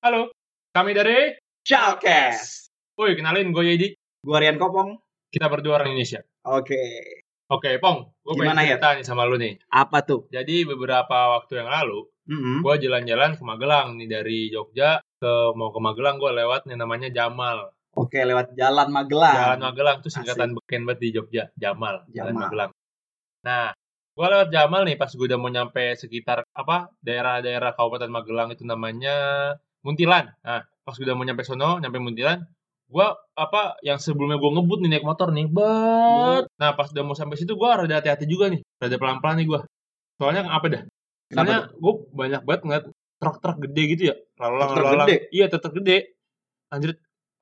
Halo, kami dari Chalkes. Woi, kenalin gue Yedi. Gua Rian Kopong. Kita berdua orang Indonesia. Oke. Oke, Pong. Gue pengen Gimana, cerita nih sama lu nih. Apa tuh? Jadi beberapa waktu yang lalu, Mm-mm. gue jalan-jalan ke Magelang nih dari Jogja ke mau ke Magelang gue lewat yang namanya Jamal. Oke, lewat Jalan Magelang. Jalan Magelang tuh singkatan beken banget di Jogja, Jamal. Jalan Jamal. Magelang. Nah, gue lewat Jamal nih pas gue udah mau nyampe sekitar apa daerah-daerah Kabupaten Magelang itu namanya Muntilan. Nah, pas udah mau nyampe sono, nyampe Muntilan, gue apa yang sebelumnya gue ngebut nih naik motor nih, bet. Nah, pas udah mau sampai situ gue rada hati-hati juga nih, rada pelan-pelan nih gue. Soalnya apa dah? Soalnya gue banyak banget ngeliat truk-truk gede gitu ya, lalu lalang, Truk lalang. gede? Iya, truk gede. Anjir,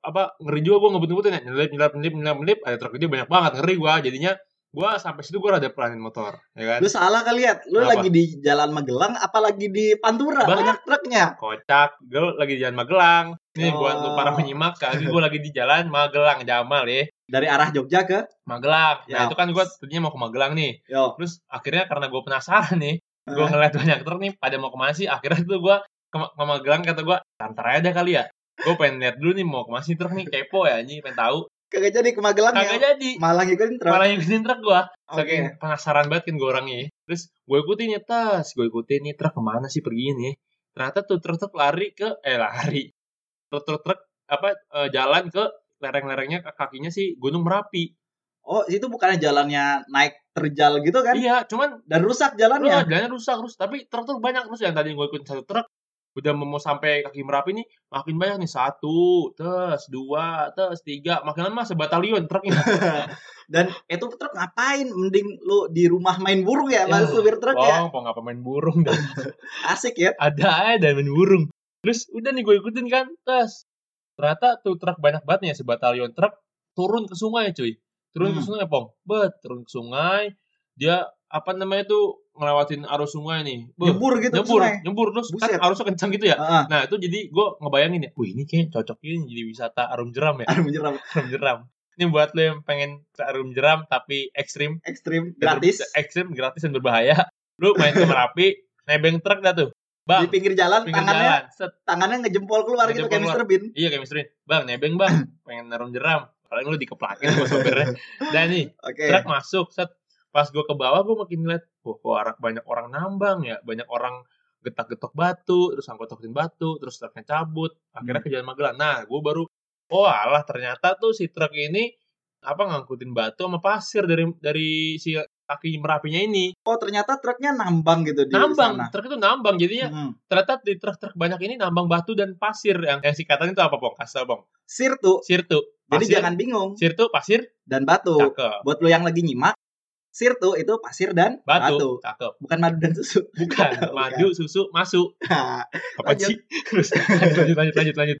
apa ngeri juga gue ngebut-ngebutin ya, nyelip, nyelip, nyelip, nyelip, nyelip, ada truk gede banyak banget, ngeri gue. Jadinya gue sampai situ gue rada pelanin motor, ya kan? Lu salah kali lihat. Lu Kenapa? lagi di Jalan Magelang apa lagi di Pantura? Bah. Banyak truknya. Kocak, gue lagi di jalan Magelang. Nih buat Oh. lu para penyimak, kali gue lagi di jalan Magelang, Jamal ya. Dari arah Jogja ke Magelang. Nah Ya. itu kan gue tadinya mau ke Magelang nih. Yo. Terus akhirnya karena gue penasaran nih, gue Eh, ngeliat banyak truk nih, pada mau ke mana sih? Akhirnya tuh gue ke, ke Magelang kata gue, santar aja kali ya. Gue pengen lihat dulu nih mau ke mana sih truk nih, kepo ya anjing, pengen tahu. Kagak jadi ke Magelang Kagak ya. jadi. Malah ngikutin truk. Malah ngikutin truk gue. Oke. Saking penasaran banget kan gue orangnya. ya. Terus gue ikutin nih tas, gue ikutin nih truk ke mana sih pergi nih. Ternyata tuh truk-truk lari ke, eh lari. Truk-truk apa eh, jalan ke lereng-lerengnya ke kakinya sih Gunung Merapi. Oh, itu bukannya jalannya naik terjal gitu kan? Iya, cuman Dan rusak jalannya. jalannya rusak terus. Tapi truk-truk banyak terus yang tadi gue ikutin satu truk udah mau sampai kaki Merapi nih makin banyak nih satu, terus dua, terus tiga, makin lama sebatalion truknya. Dan itu truk ngapain? Mending lu di rumah main burung ya, Ya, mas supir truk ya. Mau ngapa main burung dan Asik ya. ada aja dan main burung. Terus udah nih gue ikutin kan, terus ternyata tuh truk banyak banget nih ya, sebatalion truk turun ke sungai cuy. Turun ke Hmm. sungai, Pong. Bet, turun ke sungai. Dia apa namanya tuh ngelewatin arus sungai nih. Beuh, Nyebur gitu nyebur, sungai. nyebur terus Buset. kan arusnya kencang gitu ya. Heeh. Nah, itu jadi gue ngebayangin ya, wih ini kayak cocok ini jadi wisata arum jeram ya, Aduh menjeram arum jeram. Ini buat lo yang pengen ke arum jeram tapi ekstrim, ekstrim gratis ber- ekstrim gratis dan berbahaya. Lu main ke Merapi, nebeng truk dah tuh. Bang, di pinggir jalan pinggir tangannya jalan, set. tangannya ngejempol keluar gitu kayak Ngejempol Mr. Bean. Iya kayak Mister Bang, nebeng bang, pengen narum jeram. Paling lu dikeplakin sama sopirnya. Dan nih, Oke. truk masuk, set. Pas gue ke bawah, gue makin ngeliat, wah kok orang, banyak orang nambang ya, banyak orang getak-getok batu, terus angkot-angkotin batu, terus truknya cabut, akhirnya ke jalan Magelang. Nah, gue baru, oh alah ternyata tuh si truk ini apa ngangkutin batu sama pasir dari dari si kaki merapinya ini. Oh ternyata truknya nambang gitu di Nambang, sana. truk itu nambang. Jadinya Hmm. ternyata di truk-truk banyak ini nambang batu dan pasir yang yang singkatannya itu apa, Pong? Kasih Pong. Sirtu. Sirtu. Jadi Pasir, jangan bingung. Sirtu, pasir, Dan batu. cakep. Buat lu yang lagi nyimak, sirtu itu pasir dan Batu, cakep. Bukan madu dan susu. Bukan, madu, susu, masuk. Apa Lanjut. sih? Terus lanjut, lanjut, lanjut, lanjut.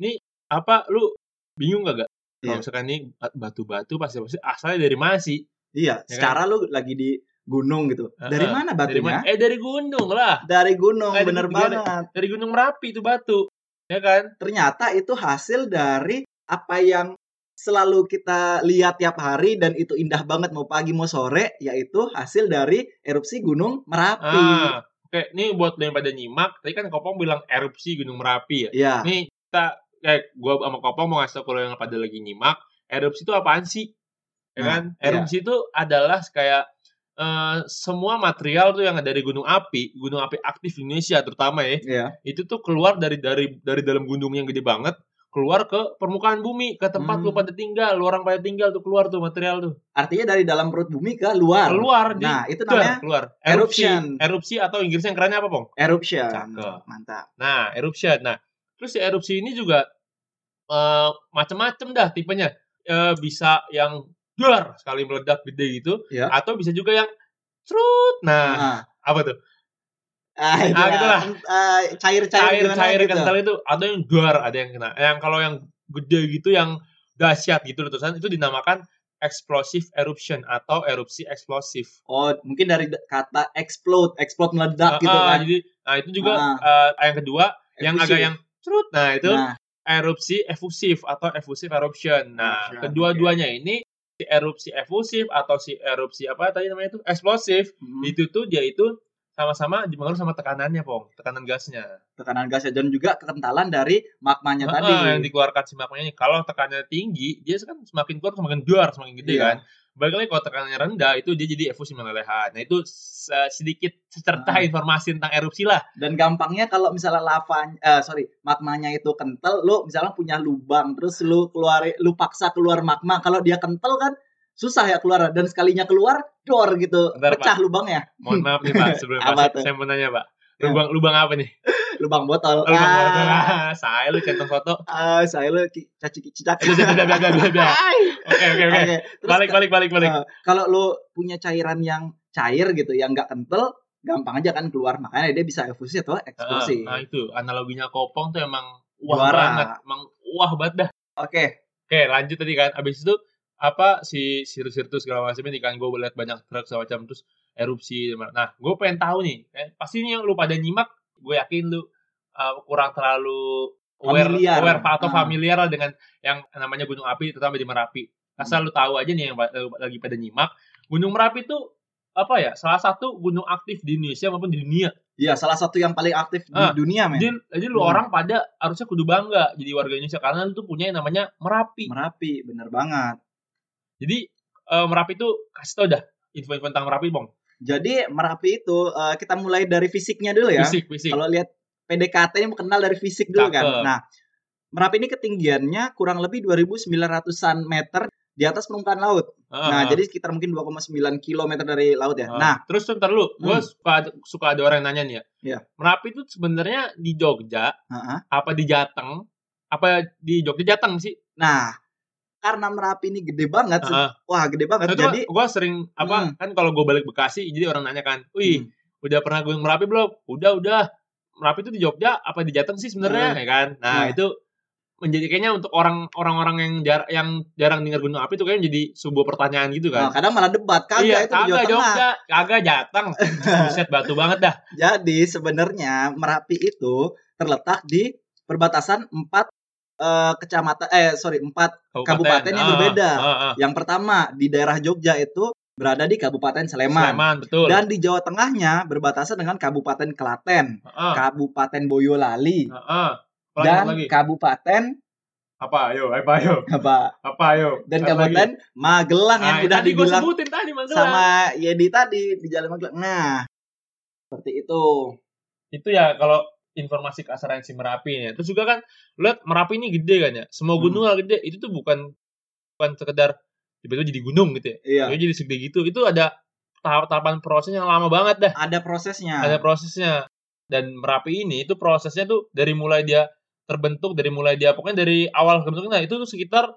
Ini apa, lu bingung gak gak? Kalau Iya. misalkan ini batu-batu pasir-pasir asalnya dari mana sih? Iya, Ya kan? secara lu lagi di gunung gitu. Dari mana Dari batunya? mana? Eh dari gunung lah. Dari gunung, Eh, dari- bener dari- banget. Dari gunung Merapi itu batu. Ya kan? Ternyata itu hasil dari apa yang selalu kita lihat tiap hari dan itu indah banget mau pagi mau sore, yaitu hasil dari erupsi gunung Merapi. Ah, oke. Ini buat yang pada nyimak, tadi kan Kopong bilang erupsi gunung Merapi ya. Iya. Nih kita kayak gua sama Kopong mau ngasih tau kalau yang pada lagi nyimak, erupsi itu apaan sih? Ya Nah, kan? iya. Erupsi itu adalah kayak eh, semua material tuh yang dari gunung api, gunung api aktif di Indonesia terutama ya, Iya. itu tuh keluar dari dari dari dalam gunung yang gede banget, keluar ke permukaan bumi, ke tempat Hmm. lu pada tinggal, lu orang pada tinggal tuh keluar tuh material tuh. Artinya dari dalam perut bumi ke luar. Keluar di Nah, itu Keluar, namanya keluar. Erupsi. eruption. Erupsi atau Inggrisnya yang kerennya apa, Pong? eruption. Cakep. Mantap. Nah, eruption. Nah, terus si erupsi ini juga eh macam-macam dah tipenya. Eh bisa yang dar sekali meledak gede gitu, Ya. atau bisa juga yang cerut. Nah, Nah, apa tuh? Ah, itu Ah, lah. gitulah. Eh, cair-cair gimana Cair-cair gitu. kental itu ada yang dar, ada yang kena. Yang kalau yang gede gitu yang dahsyat gitu loh, terusan itu dinamakan explosive eruption atau erupsi eksplosif. Oh, mungkin dari kata explode, explode meledak gitu Ah, kan. Jadi, nah itu juga Ah. eh, yang kedua yang Efusif. agak yang cerut. Nah, itu Nah, erupsi efusif atau efusif eruption. Nah, Eruption, kedua-duanya ini si erupsi efusif atau si erupsi apa tadi namanya itu eksplosif hmm. itu tuh dia itu sama-sama dipengaruhi sama tekanannya, Pong. Tekanan gasnya. Tekanan gasnya dan juga kekentalan dari magmanya Heeh, tadi. yang dikeluarkan si magmanya. Kalau tekanannya tinggi, dia kan semakin keluar semakin duar, semakin gede Iya. kan. Balik lagi kalau tekanannya rendah, itu dia jadi efusi melelehkan. Nah, itu se- sedikit secerca Ah. informasi tentang erupsi lah. Dan gampangnya kalau misalnya lava eh sorry, magmanya itu kental, lu misalnya punya lubang terus lu keluar lu paksa keluar magma. Kalau dia kental kan susah ya keluar dan sekalinya keluar dor gitu, Bentar, pecah lubangnya. Mohon maaf nih, Pak, sebelum Apa Pak, saya mau nanya, Pak. Ya. Lubang lubang apa nih? Lubang botol. Oh, lubang ah, botol. Ah, saya lu centang foto. ah, saya lu caci aduh. Ay. Oke, oke, oke. Balik, balik, balik, balik. eh, kalau lu punya cairan yang cair gitu, yang nggak kental, gampang aja kan keluar. Makanya dia bisa efusi atau eksplosi. Nah, itu analoginya kopong tuh emang wah Juara. banget, emang wah banget dah. Oke, Oke, lanjut tadi kan. Abis itu apa si sirtus segala macam ini kan gue lihat banyak truk segala macam terus erupsi. Nah, gue pengen tahu nih. Eh, pasti nih yang lu pada nyimak, gue yakin lu uh, kurang terlalu aware, Familiar. aware atau Ah. familiar lah dengan yang namanya gunung api, terutama di Merapi. Asal lu tahu aja nih yang lu lagi pada nyimak, Gunung Merapi itu apa ya? Salah satu gunung aktif di Indonesia maupun di dunia. ya salah satu yang paling aktif di Ah, dunia, men. Jadi, jadi lu Hmm. orang pada harusnya kudu bangga jadi warga Indonesia karena lu tuh punya yang namanya Merapi. Merapi, bener banget. Jadi eh, Merapi itu kasih tau dah info-info tentang Merapi, Bang. Jadi Merapi itu eh, kita mulai dari fisiknya dulu ya. Fisik, fisik. Kalau lihat PDKT ini kenal dari fisik dulu kan. Cakep. Nah, Merapi ini ketinggiannya kurang lebih 2.900-an meter di atas permukaan laut. Ah, Nah, ah. jadi sekitar mungkin 2,9 km dari laut ya. Ah. Nah, terus ntar lu, gue Hmm. suka suka ada orang yang nanya nih ya. Iya. Merapi itu sebenarnya di Jogja, heeh. apa di Jateng, apa di Jogja Jateng sih? nah, karena Merapi ini gede banget, Ah, wah gede banget. Nah, itu jadi gue sering apa Hmm. kan kalau gue balik Bekasi, jadi orang nanya kan, wih Hmm. udah pernah gue Merapi belum? Udah udah. Merapi itu di Jogja apa di Jateng sih sebenarnya, Hmm. ya kan? Nah Nah. itu menjadi kayaknya untuk orang orang-orang yang jar, yang jarang dengar gunung api itu kayaknya jadi sebuah pertanyaan gitu nah, kan? kadang malah debat kagak iya, itu kagak. Jogja, kagak Jateng. Buset batu banget dah. Jadi sebenarnya Merapi itu terletak di perbatasan empat eh, kecamatan eh sorry empat Kabupaten yang Ah, berbeda. ah, ah. Yang pertama di daerah Jogja itu berada di Kabupaten Sleman. Sleman, betul. Dan di Jawa Tengahnya berbatasan dengan Kabupaten Klaten, Ah, Kabupaten Boyolali, ah, ah. Dan lagi? Kabupaten apa ayo, apa ayo, apa? apa ayo. Dan Apa lagi? Kabupaten Magelang yang Ah, udah tadi gua dibilang sebutin tadi Magelang. sama Yedi tadi di Jalan Magelang. Nah, seperti itu. itu ya kalau informasi keasaran si Merapi ini. Terus juga kan lihat Merapi ini gede kan ya. Semua Hmm. gunung lah gede. Itu tuh bukan bukan sekedar tiba-tiba jadi gunung gitu ya. Iya. Tiba-tiba jadi segede gitu. Itu ada tahap-tahapan proses yang lama banget dah. Ada prosesnya. Ada prosesnya. Dan Merapi ini itu prosesnya tuh dari mulai dia terbentuk dari mulai dia pokoknya dari awal kebentuknya itu tuh sekitar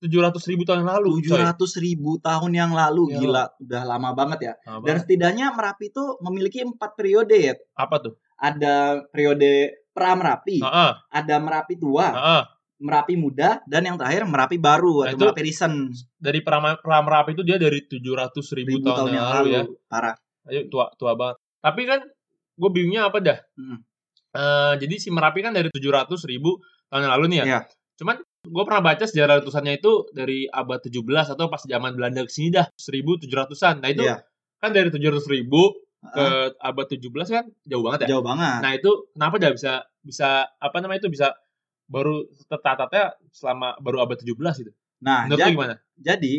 700 ribu tahun yang lalu. coy. 700 ribu tahun yang lalu Iya. gila udah lama banget ya Lama dan banget. setidaknya Merapi itu memiliki empat periode ya apa tuh? Ada periode pra Merapi Heeh, ada Merapi tua heeh. Merapi muda dan yang terakhir Merapi baru Nah, atau itu Merapi recent Dari pra, pra Merapi itu dia dari 700 ribu, ribu tahun, yang lalu ya. parah Ayo tua tua banget. Tapi kan gue bingungnya apa dah? Hmm. Eh, jadi si Merapi kan dari 700 ribu tahun yang lalu nih ya. Iya. Cuman gue pernah baca sejarah letusannya itu dari abad 17 atau pas zaman Belanda ke sini dah 1700-an. Nah itu Iya. kan dari 700 ribu ke Ah, abad 17 kan jauh banget ya. jauh banget Nah itu kenapa dah bisa bisa apa namanya itu bisa baru tercatatnya selama baru abad 17 gitu. nah Menurut lu jadi, gimana? jadi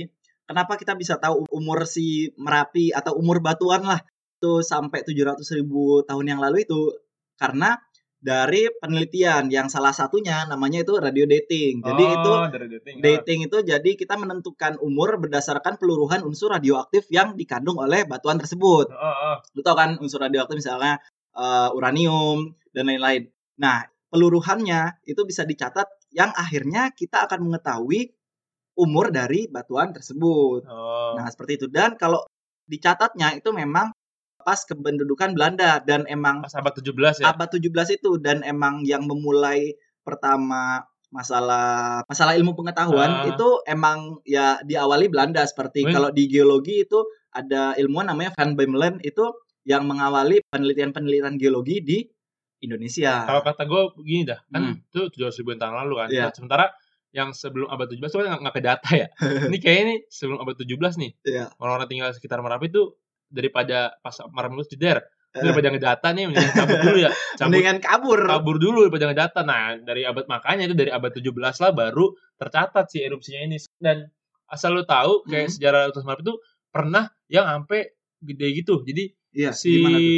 kenapa kita bisa tahu umur si Merapi atau umur batuan lah itu sampai 700 ribu tahun yang lalu itu karena dari penelitian yang salah satunya namanya itu radio dating. Jadi Oh, itu dating. dating itu jadi kita menentukan umur berdasarkan peluruhan unsur radioaktif yang dikandung oleh batuan tersebut. Oh, oh. Lu tau kan unsur radioaktif misalnya eh, uranium dan lain-lain. Nah, peluruhannya itu bisa dicatat yang akhirnya kita akan mengetahui umur dari batuan tersebut. Oh. Nah, seperti itu. Dan kalau dicatatnya itu memang pas kependudukan Belanda dan emang Pas abad 17 ya. abad 17 itu dan emang yang memulai pertama masalah masalah ilmu pengetahuan Ah. itu emang ya diawali Belanda seperti Wih. kalau di geologi itu ada ilmuwan namanya Van Bemmelen itu yang mengawali penelitian-penelitian geologi di Indonesia. Kalau kata gue begini dah, kan Hmm. itu 700 ribuan tahun lalu kan. Iya. Nah, sementara yang sebelum abad 17 itu kan nggak- ke data ya. ini kayaknya nih sebelum abad 17 nih, Iya. orang-orang tinggal sekitar Merapi itu daripada pas Merapi itu jeder, Eh. daripada ngedata nih mendingan cabut dulu ya cabut Mendingan kabur. kabur dulu daripada ngedata nah dari abad makanya itu dari abad 17 lah baru tercatat si erupsinya ini dan asal lu tahu kayak Hmm. sejarah letusan Merapi itu pernah yang sampai gede gitu jadi Iya, si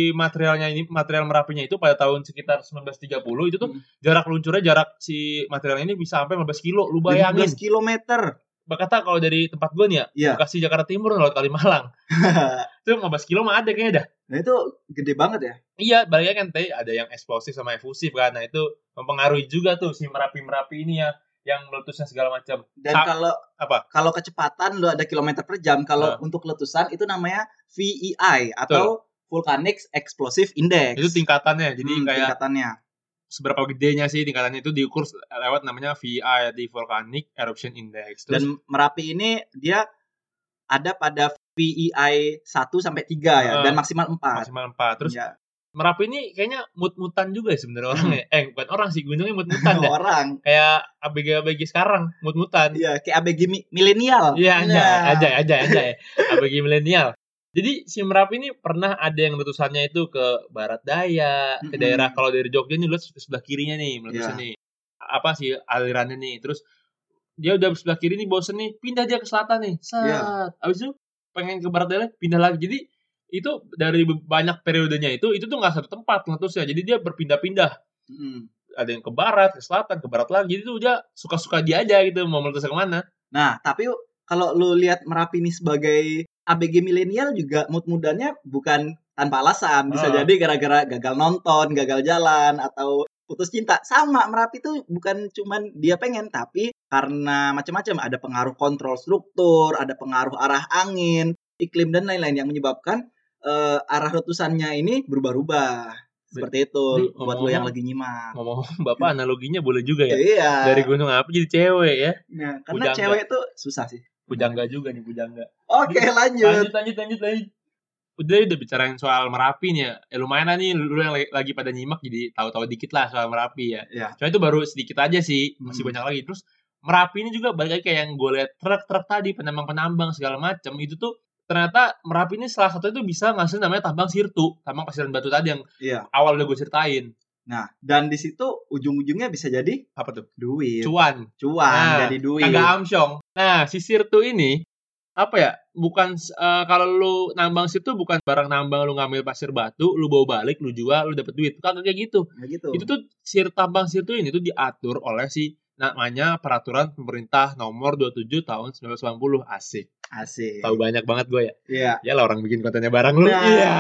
materialnya ini material merapinya itu pada tahun sekitar 1930 itu tuh Hmm. jarak luncurnya jarak si material ini bisa sampai 15 kilo lu 15 bayangin kilometer. Kata kalau dari tempat gue nih ya Iya. Bekasi Jakarta Timur lewat Kalimalang itu 15 kilo mah ada kayaknya dah Nah itu gede banget ya. iya baliknya kan teh ada yang eksplosif sama efusif kan nah itu mempengaruhi juga tuh si merapi merapi ini ya yang meletusnya segala macam Dan Sa- kalau apa kalau kecepatan lu ada kilometer per jam, kalau Nah. untuk letusan itu namanya VEI atau Volcanic Explosive Index. itu tingkatannya jadi Hmm, kayak tingkatannya. Seberapa gedenya sih tingkatannya itu diukur lewat namanya VI di Volcanic Eruption Index terus Dan Merapi ini dia ada pada VEI 1 sampai 3 ya Ah. dan maksimal 4. maksimal 4 terus Ya. Merapi ini kayaknya mut-mutan juga ya sebenarnya Hmm. orangnya eh bukan orang sih gunungnya mut-mutan dah orang. kayak ABG-ABG sekarang mut-mutan Iya, kayak ABG mi- milenial. Iya, aja, Nah. aja, aja, aja ya. ABG milenial. Jadi si Merapi ini pernah ada yang letusannya itu ke barat daya, ke Mm-mm. daerah kalau dari Jogja nih lu ke sebelah kirinya nih meletusnya Iya. nih. Apa sih alirannya nih. Terus dia udah sebelah kiri nih bosen nih, pindah dia ke selatan nih. Set. Iya. Abis itu pengen ke barat daya, pindah lagi. Jadi itu dari banyak periodenya itu itu tuh nggak satu tempat meletusnya. Jadi dia berpindah-pindah. Mm. Ada yang ke barat, ke selatan, ke barat lagi. Jadi itu udah suka-suka dia aja gitu mau meletus ke mana. Nah, tapi kalau lu lihat Merapi ini sebagai ABG milenial juga mood mudanya bukan tanpa alasan. Bisa Ah. jadi gara-gara gagal nonton, gagal jalan atau putus cinta. Sama Merapi itu bukan cuman dia pengen tapi karena macam-macam ada pengaruh kontrol struktur, ada pengaruh arah angin, iklim dan lain-lain yang menyebabkan eh, arah letusannya ini berubah-ubah. Seperti itu buat lo yang lagi nyimak. Ngomong bapak analoginya boleh juga ya. Iya. Dari gunung api jadi cewek ya. Nah, karena Pujangga. cewek itu susah sih. Pujangga juga nih pujangga. Oke, lanjut. Lanjut lanjut lanjut lanjut. Udah udah bicarain soal Merapi nih ya. Ya lumayan lah nih lu yang lagi, pada nyimak jadi tahu-tahu dikit lah soal Merapi ya. Iya. Cuma itu baru sedikit aja sih, masih Hmm. banyak lagi. Terus Merapi ini juga balik lagi kayak yang gue lihat truk-truk tadi penambang-penambang segala macam itu tuh ternyata Merapi ini salah satu itu bisa ngasih namanya tambang sirtu, tambang pasir dan batu tadi yang Iya. awal udah gue ceritain. Nah, dan di situ ujung-ujungnya bisa jadi Apa tuh? duit. Cuan. Cuan Nah, jadi duit. kagak amsyong. Nah, si sirtu ini apa ya? Bukan eh, kalau lu nambang sirtu bukan barang nambang lu ngambil pasir batu, lu bawa balik, lu jual, lu dapet duit. Kagak kayak gitu. Nah, gitu. Itu tuh sir tambang sirtu ini tuh diatur oleh si namanya peraturan pemerintah nomor 27 tahun 1990 asik. Asik. Tahu banyak banget gue ya. Iya. Ya lah orang bikin kontennya bareng lu. Nah, Iya.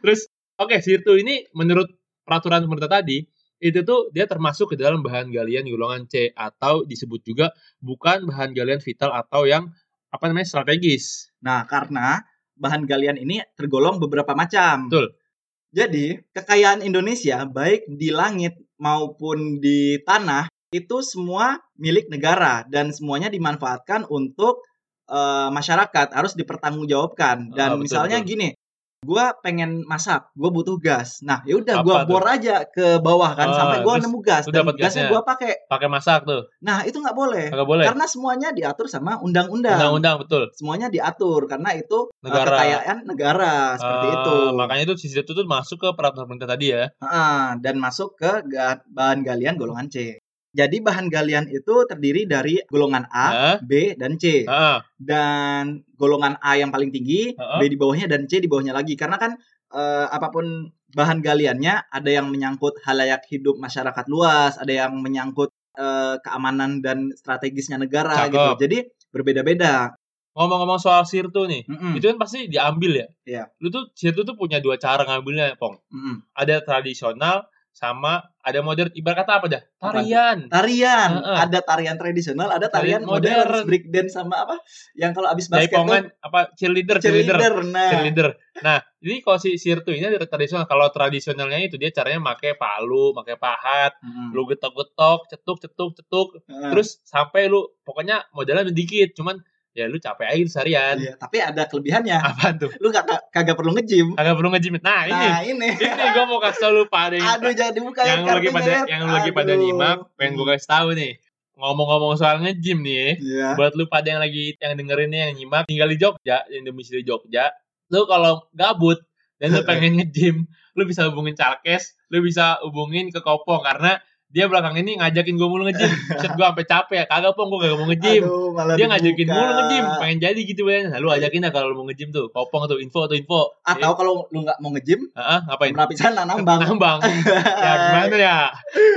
Terus oke sirtu ini menurut peraturan pemerintah tadi itu tuh dia termasuk ke dalam bahan galian golongan C atau disebut juga bukan bahan galian vital atau yang apa namanya strategis. Nah, karena bahan galian ini tergolong beberapa macam. Betul. Jadi, kekayaan Indonesia baik di langit maupun di tanah itu semua milik negara dan semuanya dimanfaatkan untuk eh, masyarakat harus dipertanggungjawabkan. Dan Ah, betul, misalnya betul. gini, gua pengen masak, gua butuh gas. Nah, ya udah tuh? bor aja ke bawah kan Ah, sampai gua terus nemu gas dan gasnya gua pakai. Pakai masak tuh. Nah, itu nggak boleh. Kagak boleh. Karena semuanya diatur sama undang-undang. Undang-undang betul. Semuanya diatur karena itu eh, Negara. kekayaan negara seperti Ah, itu. Makanya itu si sirtu tuh masuk ke peraturan pemerintah tadi ya. Heeh, dan masuk ke bahan galian golongan C. Jadi bahan galian itu terdiri dari golongan A, Hah? B, dan C. Ah, Dan golongan A yang paling tinggi, Heeh. B di bawahnya dan C di bawahnya lagi. Karena kan eh, apa pun bahan galiannya ada yang menyangkut halayak hidup masyarakat luas, ada yang menyangkut eh, keamanan dan strategisnya negara Cakep. gitu. Jadi berbeda-beda. ngomong-ngomong soal sirtu nih. Mm-mm, Itu kan pasti diambil ya. Iya. Lu tuh sirtu tuh punya dua cara ngambilnya, Pong. mm-mm. Ada tradisional sama ada modern. Ibarat kata apa dah? Tuh? Tarian. Tarian, Heeh. ada tarian tradisional, ada tarian, Tarian modern, modern. break dance sama apa? Yang kalau abis basket tuh Jaipongan apa cheerleader, cheerleader. cheerleader. Nah, Cheerleader. Nah, ini kalau si sirtu ini ada tradisional. Kalau tradisionalnya itu dia caranya pakai palu, pakai pahat, Mm. lu getok-getok, cetuk, cetuk, cetuk, Heeh. terus sampai lu pokoknya modalnya sedikit, cuman ya lu capek aja seharian. Iya, tapi ada kelebihannya. Apaan tuh? Lu kagak kagak perlu nge-gym. Kagak perlu ngejimit. Nah, ini Nah, ini. ini gue mau kasih tau lu pada yang, Aduh, jadi buka yang lu lagi pada yang lu lagi pada nyimak, pengen gue kasih tahu nih. Ngomong-ngomong soal nge-gym nih, Iya. buat lu pada yang lagi yang dengerin nih yang nyimak tinggal di Jogja, yang domisili Jogja, lu kalau gabut dan lu pengen nge-gym, lu bisa hubungin Calkes, lu bisa hubungin ke Kopong karena dia belakang ini ngajakin gue mulu nge-gym. Set gue sampai capek, kagak pong gue gak mau malah Dia ngajakin dibuka. mulu nge-gym, pengen jadi gitu kan. Nah, lu ajakin dah kalau lu mau nge-gym tuh, Kopong tuh info atau info. Atau kalau lu nggak mau nge-gym, Heeh, ngapain? Merapi sana nambang. Nambang. ya gimana ya?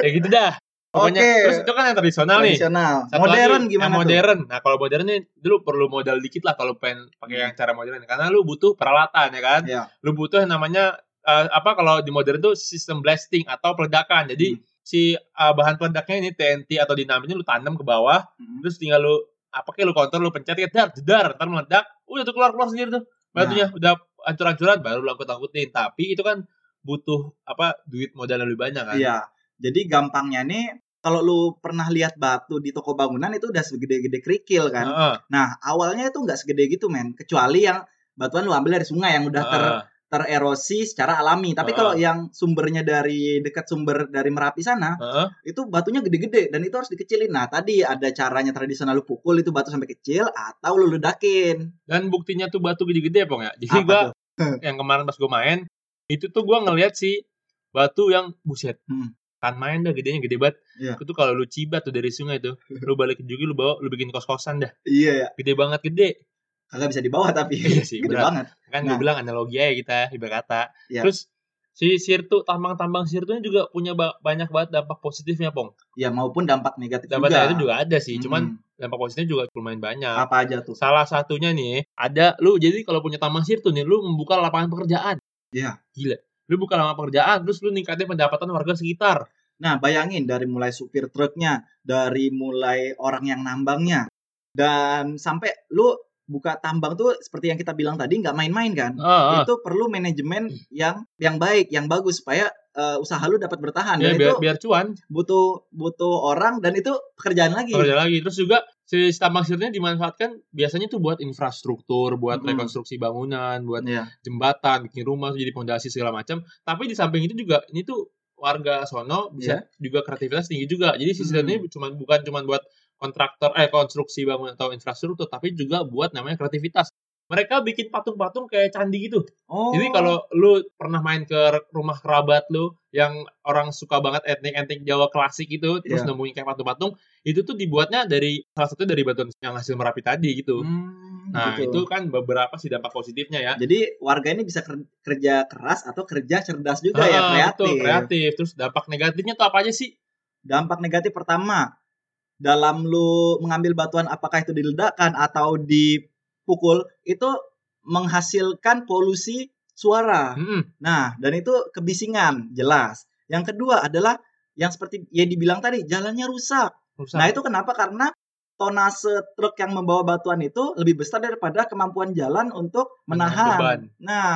Ya gitu dah. Pokoknya Oke. terus itu kan yang tradisional nih. Tradisional. Satu Modern lagi, gimana yang tuh? modern. Nah, kalau modern nih dulu perlu modal dikit lah kalau pengen pakai yang cara modern karena lu butuh peralatan ya kan. Iya. Lu butuh yang namanya eh, apa kalau di modern tuh sistem blasting atau peledakan. Jadi Hmm. Si eh, bahan peledaknya ini TNT atau dinamitnya lu tanam ke bawah, Hmm. terus tinggal lu apa kayak lu kontrol lu pencet jedar jedar ntar meledak udah tuh keluar keluar sendiri tuh batunya Nah. udah hancur-hancuran baru lu angkut angkutin tapi itu kan butuh apa duit modal lebih banyak kan Iya. Jadi gampangnya nih kalau lu pernah lihat batu di toko bangunan itu udah segede-gede kerikil kan. Heeh, Nah, awalnya itu nggak segede gitu, men. Kecuali yang batuan lu ambil dari sungai yang udah ter heeh. Tererosi secara alami. Tapi Ah. kalau yang sumbernya dari dekat sumber dari Merapi sana, Heeh. itu batunya gede-gede dan itu harus dikecilin. Nah, tadi ada caranya tradisional lu pukul itu batu sampai kecil atau lu ledakin. dan buktinya tuh batu gede-gede pong ya jadi Apa gua tuh? yang kemarin pas gua main itu tuh gua ngeliat si batu yang buset Hmm. kan main dah gedenya gede banget Iya. itu tuh kalau lu cibat tuh dari sungai tuh lu balik juga lu bawa lu bikin kos-kosan dah Iya ya. gede banget gede Kagak bisa dibawa tapi Iya sih, gede berat. banget. kan Nah. gue bilang analogi aja kita ibarat kata Iya. terus si sirtu tambang-tambang sirtunya juga punya ba- banyak banget dampak positifnya pong Ya maupun dampak negatif dampak juga. itu juga ada sih cuman Hmm. dampak positifnya juga lumayan banyak apa aja tuh? salah satunya nih ada lu jadi kalau punya tambang sirtu nih lu membuka lapangan pekerjaan Iya. gila lu buka lapangan pekerjaan terus lu ningkatin pendapatan warga sekitar Nah, bayangin dari mulai supir truknya, dari mulai orang yang nambangnya, dan sampai lu buka tambang tuh seperti yang kita bilang tadi nggak main-main kan? ah, ah. Itu perlu manajemen yang yang baik, yang bagus supaya eh, usaha lu dapat bertahan. ya Dan biar itu biar cuan butuh butuh orang dan itu pekerjaan lagi. kerja lagi terus juga si tambang sirtunya dimanfaatkan biasanya tuh buat infrastruktur buat Mm-mm. rekonstruksi bangunan buat Iya. jembatan, bikin rumah, jadi pondasi segala macam. Tapi di samping itu juga ini tuh warga sono bisa juga kreativitas tinggi juga. Jadi si Hmm. ini cuma bukan cuma buat kontraktor eh konstruksi bangunan atau infrastruktur, tapi juga buat namanya kreativitas. Mereka bikin patung-patung kayak candi gitu. Oh. Jadi kalau lu pernah main ke rumah kerabat lu yang orang suka banget etnik-etnik Jawa klasik itu, terus Iya. nemuin kayak patung-patung, itu tuh dibuatnya dari salah satu dari batuan yang hasil merapi tadi gitu. Hmm, Nah, gitu. itu kan beberapa sih dampak positifnya ya. Jadi warga ini bisa ker- kerja keras atau kerja cerdas juga ya, Ah, kreatif. betul, kreatif. Terus dampak negatifnya tuh apa aja sih? Dampak negatif pertama, dalam lu mengambil batuan apakah itu diledakkan atau dipukul, itu menghasilkan polusi suara. Mm-mm. Nah, dan itu kebisingan, jelas. Yang kedua adalah yang seperti ya dibilang tadi, jalannya rusak. Rusak. Nah, itu kenapa? Karena tonase truk yang membawa batuan itu lebih besar daripada kemampuan jalan untuk Menahan beban. menahan. Nah,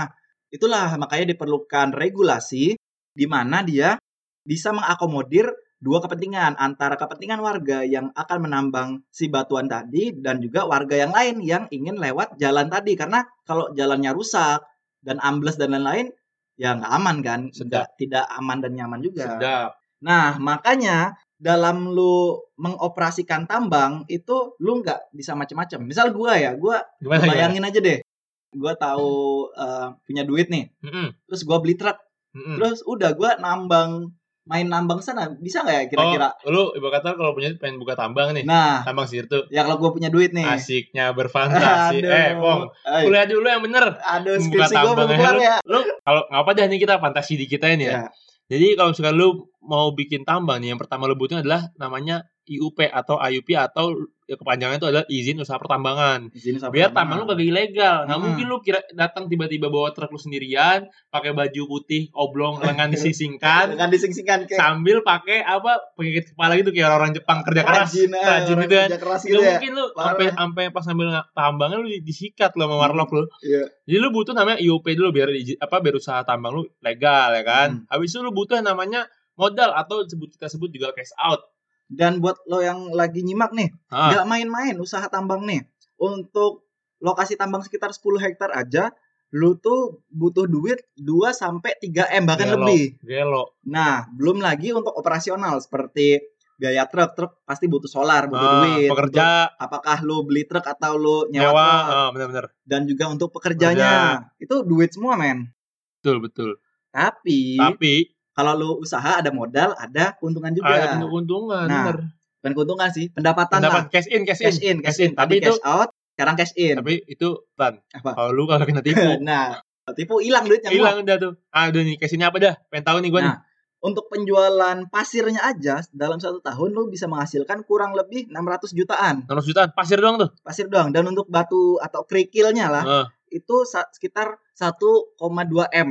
itulah makanya diperlukan regulasi di mana dia bisa mengakomodir dua kepentingan antara kepentingan warga yang akan menambang si batuan tadi dan juga warga yang lain yang ingin lewat jalan tadi karena kalau jalannya rusak dan ambles dan lain-lain ya nggak aman kan Sedap. Tidak aman dan nyaman juga Sedap. Nah, makanya dalam lu mengoperasikan tambang itu lu nggak bisa macam-macam. Misal gua ya, gua Gimana ya? bayangin aja deh. Gua tahu eh, punya duit nih, Mm-mm. terus gua beli truk, Mm-mm. terus udah gua nambang main nambang sana bisa nggak ya kira-kira? Oh, lu ibu kata kalau punya pengen buka tambang nih. Nah, Tambang sirtu. ya kalau gua punya duit nih. Asiknya berfantasi. Aduh. eh, Pong. Kuliah dulu yang bener. Aduh, Buka skripsi gua tambang belum aja kelar lu. ya. Lu kalau ngapa dah nih kita fantasi di kita ini ya. Ya. Jadi kalau misalkan lu mau bikin tambang nih, yang pertama lu butuhin adalah namanya IUP atau IUP atau ya kepanjangannya itu adalah izin usaha pertambangan. Izin usaha biar pertambangan. tambang lu kagak ilegal. Nggak Hmm. mungkin lu kira datang tiba-tiba bawa truk lu sendirian, pakai baju putih oblong lengan disisingkan, dengan dising-singkan kayak sambil pakai apa pengikat kepala gitu kayak orang Jepang kerja keras. rajin, eh, rajin gitu kan. kerja keras gitu ya. mungkin lu sampai sampai pas sambil tambangnya lu di- disikat lu sama warlock lu. Iya. Jadi lu butuh namanya IUP dulu biar apa biar usaha tambang lu legal ya kan. Hmm. Habis itu lu butuh yang namanya modal atau sebut kita sebut juga cash out. Dan buat lo yang lagi nyimak nih, Ah, nggak main-main usaha tambang nih. Untuk lokasi tambang sekitar 10 hektar aja, lu tuh butuh duit 2 sampai 3 M bahkan Gelo. lebih. gelo. Nah, belum lagi untuk operasional seperti biaya truk, truk pasti butuh solar, butuh Ah, duit. pekerja Untuk apakah lu beli truk atau lu nyewa, truk ah, bener-bener. dan juga untuk pekerjanya. Itu duit semua, men. Betul, betul. Tapi, Tapi kalau lu usaha ada modal, ada keuntungan juga. ada keuntungan, Nah, bener. Bukan keuntungan sih, pendapatan lah. Pendapat cash in, cash in. Cash in, cash in. Tapi Tadi itu cash out, sekarang cash in. tapi itu. Apa? Kalau lu kalau kena tipu, nah, tipu hilang duitnya. hilang udah tuh. Ah, udah nih cash innya apa dah? Pengen tahu nih gua nih. Nah, untuk penjualan pasirnya aja dalam satu tahun lu bisa menghasilkan kurang lebih 600 jutaan 600 jutaan pasir doang tuh. pasir doang dan untuk batu atau kerikilnya lah Heeh. itu sekitar 1,2 m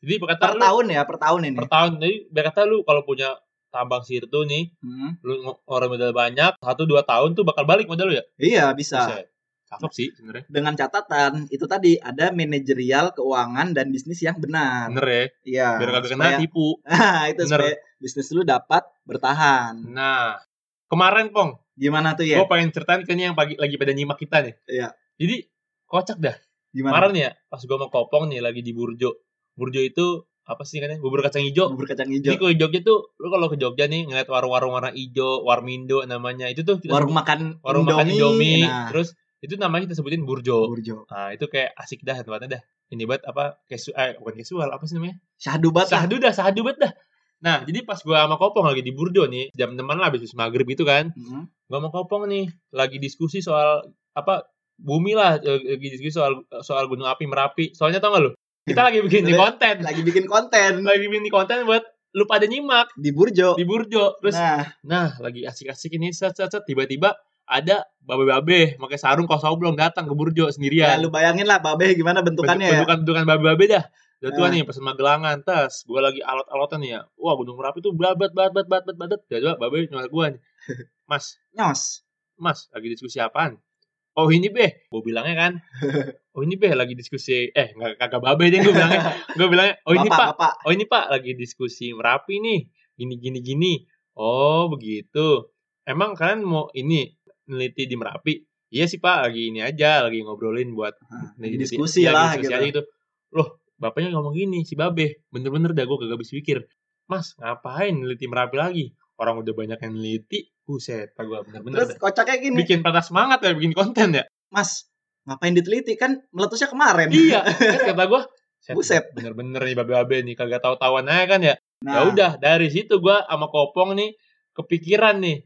Jadi berkata per lu tahun ya per tahun ini per tahun. Jadi berkata lu kalau punya tambang sirtu nih, Hmm. lu ng- orang modal banyak, satu dua tahun tuh bakal balik modal lu ya? iya bisa Bisa. Cakep sih sebenarnya. dengan catatan itu tadi ada manajerial keuangan dan bisnis yang benar Bener ya. iya Biar kagak kena tipu. Nah, itu Bener. supaya bisnis lu dapat bertahan Nah, kemarin Pong, gimana tuh ya gue pengen ceritain ke nih yang pagi lagi pada nyimak kita nih. Iya. Jadi kocak dah. gimana Kemarin ya, pas gue mau kopong nih lagi di Burjo. Burjo itu apa sih katanya? Bubur kacang hijau. bubur kacang Jadi hijau kalau di Jogja tuh, lu kalau ke Jogja nih ngeliat warung-warung warna hijau, Warmindo namanya. Itu tuh warung sebut- makan warung makan Indomie. nah Terus itu namanya kita sebutin Burjo. burjo Nah, itu kayak asik dah tempatnya dah. Ini buat apa? Kesu eh bukan casual, apa sih namanya? syahdu banget lah. Sahdu dah, sahdu banget dah. Nah, jadi pas gua sama Kopong lagi di Burjo nih, jam teman lah habis maghrib itu kan. Mhm. Gua sama Kopong nih lagi diskusi soal apa bumi lah, eh, lagi diskusi soal soal gunung api Merapi. Soalnya tau gak lu? Kita lagi bikin nih konten. lagi bikin konten Lagi bikin nih konten buat lu pada nyimak di Burjo. di Burjo. Terus nah, nah, lagi asik-asik ini set set set tiba-tiba ada babe-babe pakai sarung kaos oblong datang ke Burjo ya sendirian. lu bayangin lah babe gimana bentukannya ya. bentukan bentukan babe-babe dah. Udah tua Nah. nih pesen magelangan tas. Gua lagi alot-alotan nih ya. Wah, Gunung Merapi tuh babat babat babat babat. Tiba-tiba babe nyuar gua nih. Mas, Nyos. Mas, lagi diskusi apaan? Oh ini beh, gue bilangnya kan. Oh ini beh lagi diskusi, eh nggak kagak babe deh gue bilangnya. Gue bilangnya, oh ini bapak, pak, bapak. oh ini pak lagi diskusi merapi nih, gini gini gini. Oh begitu. Emang kalian mau ini neliti di merapi? Iya sih pak, lagi ini aja, lagi ngobrolin buat Nah, neliti- diskusi iya, lah diskusi gitu. aja gitu. Loh, bapaknya ngomong gini, si babe, bener-bener dah gue kagak habis pikir. Mas, ngapain neliti merapi lagi? Orang udah banyak yang neliti, buset, pak gue bener-bener Terus dah. kocaknya gini, Bikin patah semangat ya, bikin konten ya. Mas, ngapain diteliti? Kan meletusnya kemarin. iya kan kata gue Buset. bener-bener nih babe-babe nih kagak tahu tahuan aja kan ya? Nah, ya udah dari situ gue sama kopong nih kepikiran nih.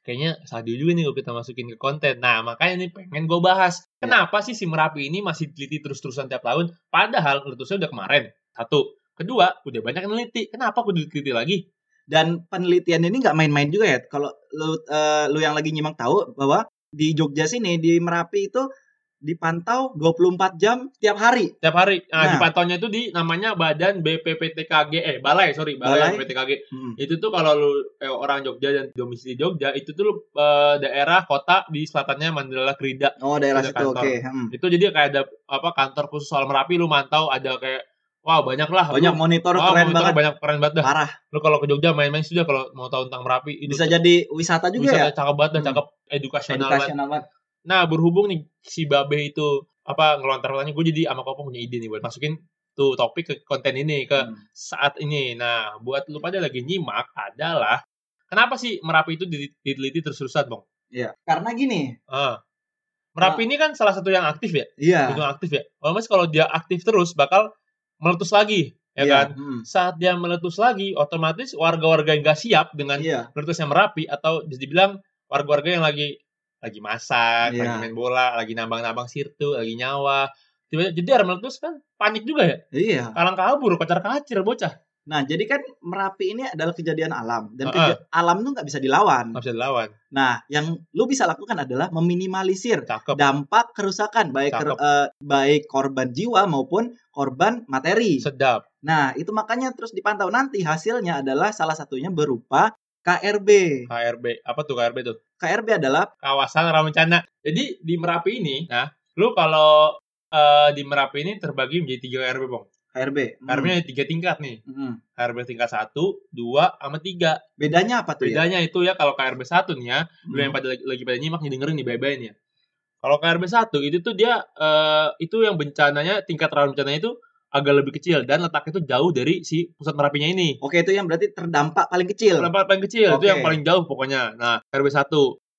Kayaknya sadu juga nih kalau kita masukin ke konten. Nah makanya nih pengen gue bahas Ya. kenapa sih si merapi ini masih teliti terus-terusan tiap tahun padahal letusnya udah kemarin? Satu. Kedua udah banyak yang neliti. Kenapa aku diteliti lagi dan penelitian ini nggak main-main juga ya. Kalau lu eh, lu yang lagi nyimak tahu bahwa di Jogja sini di Merapi itu dipantau 24 jam tiap hari. tiap hari nah, Nah. dipantaunya itu di namanya badan BPPTKG eh balai sorry balai, Balai. BPPTKG Hmm. itu tuh kalau lu eh, orang Jogja dan domisili Jogja itu tuh lu, eh, daerah kota di selatannya Mandala Krida Oh, daerah situ. Oke. Hmm. itu jadi kayak ada apa kantor khusus soal Merapi lu mantau ada kayak wow banyak lah Banyak Lu- monitor wah, keren monitor banget. banyak keren banget dah Parah. lu kalau ke Jogja main-main sudah kalau mau tahu tentang Merapi itu Bisa jadi wisata juga wisata ya. cakep banget dah Hmm. cakep edukasional banget Edukasional banget. nah berhubung nih si Babe itu apa ngelontar-lontarnya gue jadi sama Kopong punya ide nih buat masukin tuh topik ke konten ini ke Hmm. saat ini. Nah, buat lu pada lagi nyimak adalah kenapa sih Merapi itu diteliti terus-terusan, Bang? Iya. Karena gini. Ah. Merapi ini kan salah satu yang aktif ya, Iya. gunung aktif ya. Otomatis kalau dia aktif terus bakal meletus lagi, ya Iya. kan? Hmm. Saat dia meletus lagi, otomatis warga-warga yang gak siap dengan Iya. meletusnya Merapi atau bisa dibilang warga-warga yang lagi lagi masak, Iya. lagi main bola, lagi nambang-nambang sirtu, lagi nyawa. Tiba-tiba jedar meletus kan panik juga ya. Iya. Kalang kabur, kocar kacir bocah. Nah, jadi kan Merapi ini adalah kejadian alam dan Ah, keja- alam tuh nggak bisa dilawan. Nggak bisa dilawan. Nah, yang lu bisa lakukan adalah meminimalisir Cakep. dampak kerusakan baik Cakep. eh, baik korban jiwa maupun korban materi. Sedap. Nah, itu makanya terus dipantau nanti hasilnya adalah salah satunya berupa KRB. KRB. Apa tuh KRB tuh? KRB adalah Kawasan rawan bencana. Jadi di Merapi ini, nah, lu kalau eh, di Merapi ini terbagi menjadi tiga KRB, Bang. KRB. Hmm. KRB ada tiga tingkat nih. Hmm. KRB tingkat satu, dua, sama tiga. Bedanya apa tuh ya? Bedanya itu ya kalau KRB satu nih ya, lu yang Hmm. pada lagi, lagi pada nyimak nih dengerin nih bye-bye nih ya. Kalau KRB satu itu tuh dia eh, itu yang bencananya tingkat rawan bencananya itu agak lebih kecil dan letaknya itu jauh dari si pusat Merapinya ini. Oke, itu yang berarti terdampak paling kecil. Tempat paling kecil itu Oke. yang paling jauh pokoknya. Nah, KRB 1.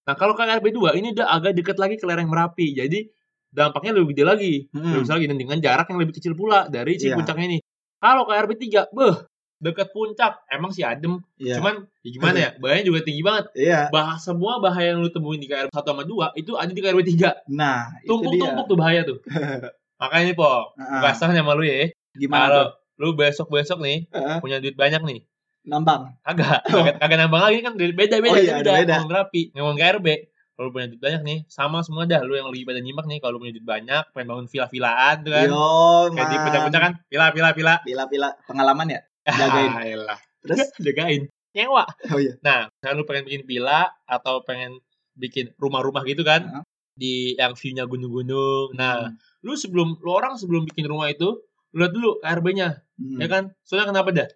Nah, kalau KRB 2 ini udah agak deket lagi ke lereng Merapi. Jadi dampaknya lebih gede lagi. Mm-mm. Lebih besar lagi dan dengan jarak yang lebih kecil pula dari si Iya. puncaknya ini. Kalau KRB 3, beh, dekat puncak, emang sih adem. Iya. Cuman ya gimana ya, bahayanya juga tinggi banget. iya. Bah, semua bahaya yang lu temuin di KRB 1 sama 2 itu ada di KRB 3. Nah. Tumpuk-tumpuk tuh bahaya tuh. Makanya nih, Po, Heeh. gue kasih sama lu ya. Gimana Kalau lu besok-besok nih Heeh. punya duit banyak nih. Nambang. Kagak, kagak, kagak nambang lagi kan beda-beda Oh iya, beda, ada beda. ngomong Merapi, ngomong KRB. Kalau lu punya duit banyak nih, sama semua dah lu yang lagi pada nyimak nih kalau lu punya duit banyak, pengen bangun villa-villaan tuh kan. Yo, Kayak di puncak-puncak kan, villa villa villa. Pila-pila pengalaman ya? Jagain. Ah. Terus? jagain. Nyewa. Oh iya. Nah, misalnya lu pengen bikin villa atau pengen bikin rumah-rumah gitu kan, Heeh. di yang view-nya gunung-gunung. Nah, Hmm. lu sebelum lu orang sebelum bikin rumah itu, lu lihat dulu KRB-nya, Hmm. ya kan? Soalnya kenapa dah?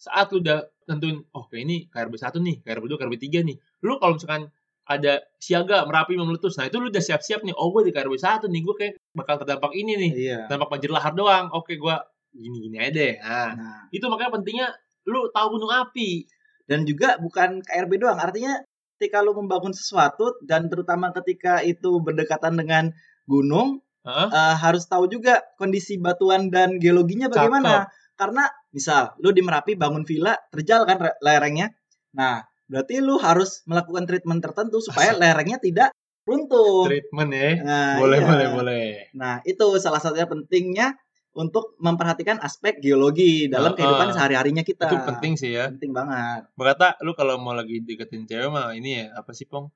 Saat lu udah tentuin, oh kayak ini KRB 1 nih, KRB 2, KRB 3 nih. Lu kalau misalkan ada siaga merapi meletus, nah itu lu udah siap-siap nih, oh gue di KRB 1 nih, gue kayak bakal terdampak ini nih. Iya. Dampak banjir lahar doang. Oke, gue gini-gini aja deh. Nah, Nah, itu makanya pentingnya lu tahu gunung api. dan juga bukan KRB doang, artinya ketika lu membangun sesuatu dan terutama ketika itu berdekatan dengan gunung, Heeh. eh, harus tahu juga kondisi batuan dan geologinya bagaimana. Karena misal lu di Merapi bangun villa, terjal kan re- lerengnya. Nah, berarti lu harus melakukan treatment tertentu supaya lerengnya tidak runtuh. Treatment ya. Nah, boleh, iya. boleh, boleh. Nah, itu salah satunya pentingnya untuk memperhatikan aspek geologi dalam Ah, kehidupan ah. sehari-harinya kita. Itu penting sih ya. Penting banget. Berkata lu kalau mau lagi deketin cewek mah ini ya apa sih pong?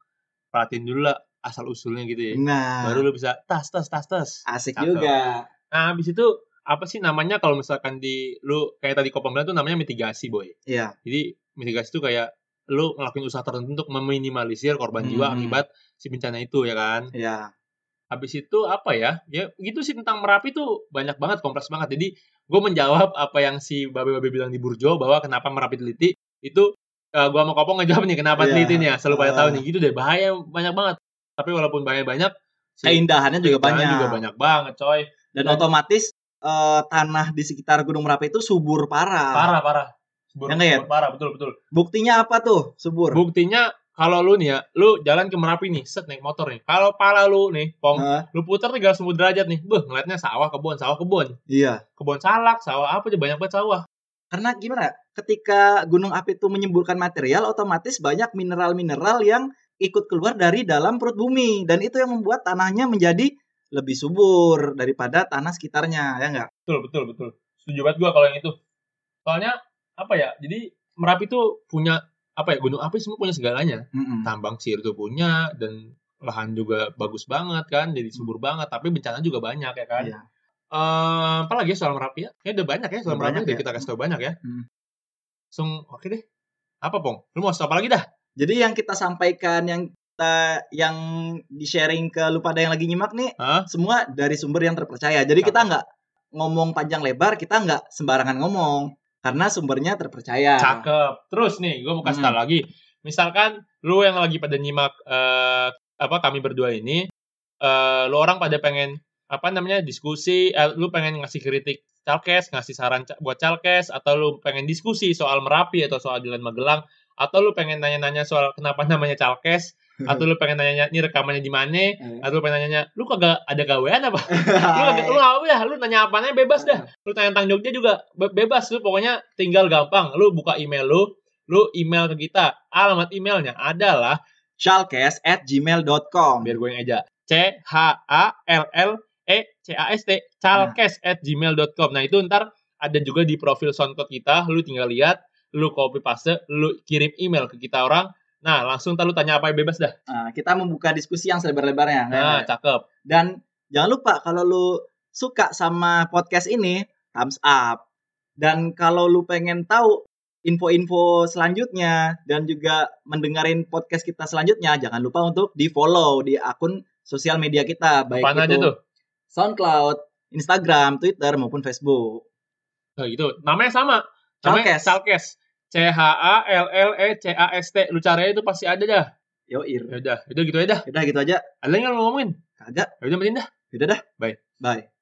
Perhatiin dulu lah asal usulnya gitu ya. Nah, Baru lu bisa tas tas tas tas. asik Cakep. juga. Nah, habis itu apa sih namanya kalau misalkan di lu kayak tadi Kopang bilang tuh namanya mitigasi, boy. Iya. Jadi mitigasi itu kayak lu ngelakuin usaha tertentu untuk meminimalisir korban jiwa Hmm. akibat si bencana itu ya kan. Iya. Habis itu apa ya? Ya gitu sih tentang Merapi tuh banyak banget, kompleks banget. Jadi gue menjawab apa yang si babe-babe bilang di Burjo bahwa kenapa Merapi teliti itu eh, gua mau kopong ngejawab nih kenapa Iya. telitinya. Selalu pada Ah. tahu nih gitu deh. Bahaya banyak banget. Tapi walaupun bahaya banyak, si Keindahannya juga banyak. juga banyak banget, coy. Dan Dan- otomatis eh, tanah di sekitar Gunung Merapi itu subur parah. Parah, parah. Subur, Ya ya? subur parah, betul, betul. Buktinya apa tuh subur? Buktinya kalau lu nih ya, lu jalan ke Merapi nih, set naik motor nih. Kalau pala lu nih, pong, Hah? lu putar 30 derajat nih. Beuh, ngeliatnya sawah, kebun, sawah, kebun. iya. Kebun salak, sawah apa aja banyak banget sawah. Karena gimana? Ketika gunung api itu menyemburkan material, otomatis banyak mineral-mineral yang ikut keluar dari dalam perut bumi dan itu yang membuat tanahnya menjadi lebih subur daripada tanah sekitarnya, ya enggak? Betul, betul, betul. Setuju banget gua kalau yang itu. Soalnya apa ya? Jadi Merapi tuh punya apa ya? Gunung api semua punya segalanya. Tambang sihir tuh punya dan lahan juga bagus banget kan, jadi subur banget. Tapi bencana juga banyak ya kan. Iya. Eh, apa lagi ya soal Merapi ya? Kayaknya udah banyak ya soal Udah Merapi. banyak ya. kita kasih tau banyak ya. Hmm. Langsung oke deh. Apa pong? Lu mau apa lagi dah? Jadi yang kita sampaikan yang kita yang di sharing ke lu pada yang lagi nyimak nih Hah? semua dari sumber yang terpercaya. Jadi kita nggak ngomong panjang lebar, kita nggak sembarangan ngomong karena sumbernya terpercaya. Cakep. Terus nih, gue mau kasih Hmm. tau lagi. Misalkan lu yang lagi pada nyimak eh, apa kami berdua ini, eh, lu orang pada pengen apa namanya diskusi, eh, lu pengen ngasih kritik Calkes, ngasih saran buat Calkes, atau lu pengen diskusi soal Merapi atau soal Jalan Magelang, atau lu pengen nanya-nanya soal kenapa namanya Calkes, atau lu pengen nanya ini rekamannya di mana, Eh. atau lu pengen nanya lu kagak ada gawean apa? lu kagak- lu apa dah, lu nanya apanya bebas dah. Lu tanya tentang Jogja juga be- bebas lu pokoknya tinggal gampang. Lu buka email lu, lu email ke kita. Alamat emailnya adalah Chalkes at gmail.com biar gue yang aja. C H A L L E C A S T calkes at gmail.com. Nah itu ntar ada juga di profil SoundCloud kita. Lu tinggal lihat, lu copy paste, lu kirim email ke kita orang. Nah langsung ntar lu tanya apa yang bebas dah. Nah, kita membuka diskusi yang selebar-lebarnya. Nah cakep. Dan jangan lupa kalau lu suka sama podcast ini, thumbs up. Dan kalau lu pengen tahu info-info selanjutnya dan juga mendengarin podcast kita selanjutnya, jangan lupa untuk di-follow di akun sosial media kita, baik Apaan itu aja tuh? SoundCloud, Instagram, Twitter maupun Facebook. Nah, gitu. Namanya sama. Namanya Calkes. Calkes. C H A L L E C A S T. Lu cari itu pasti ada dah. Yoir. Ya udah, udah gitu aja dah. Udah gitu aja. Ada yang mau ngomongin? Kagak. Ya udah, matiin dah. Udah dah. Bye. Bye.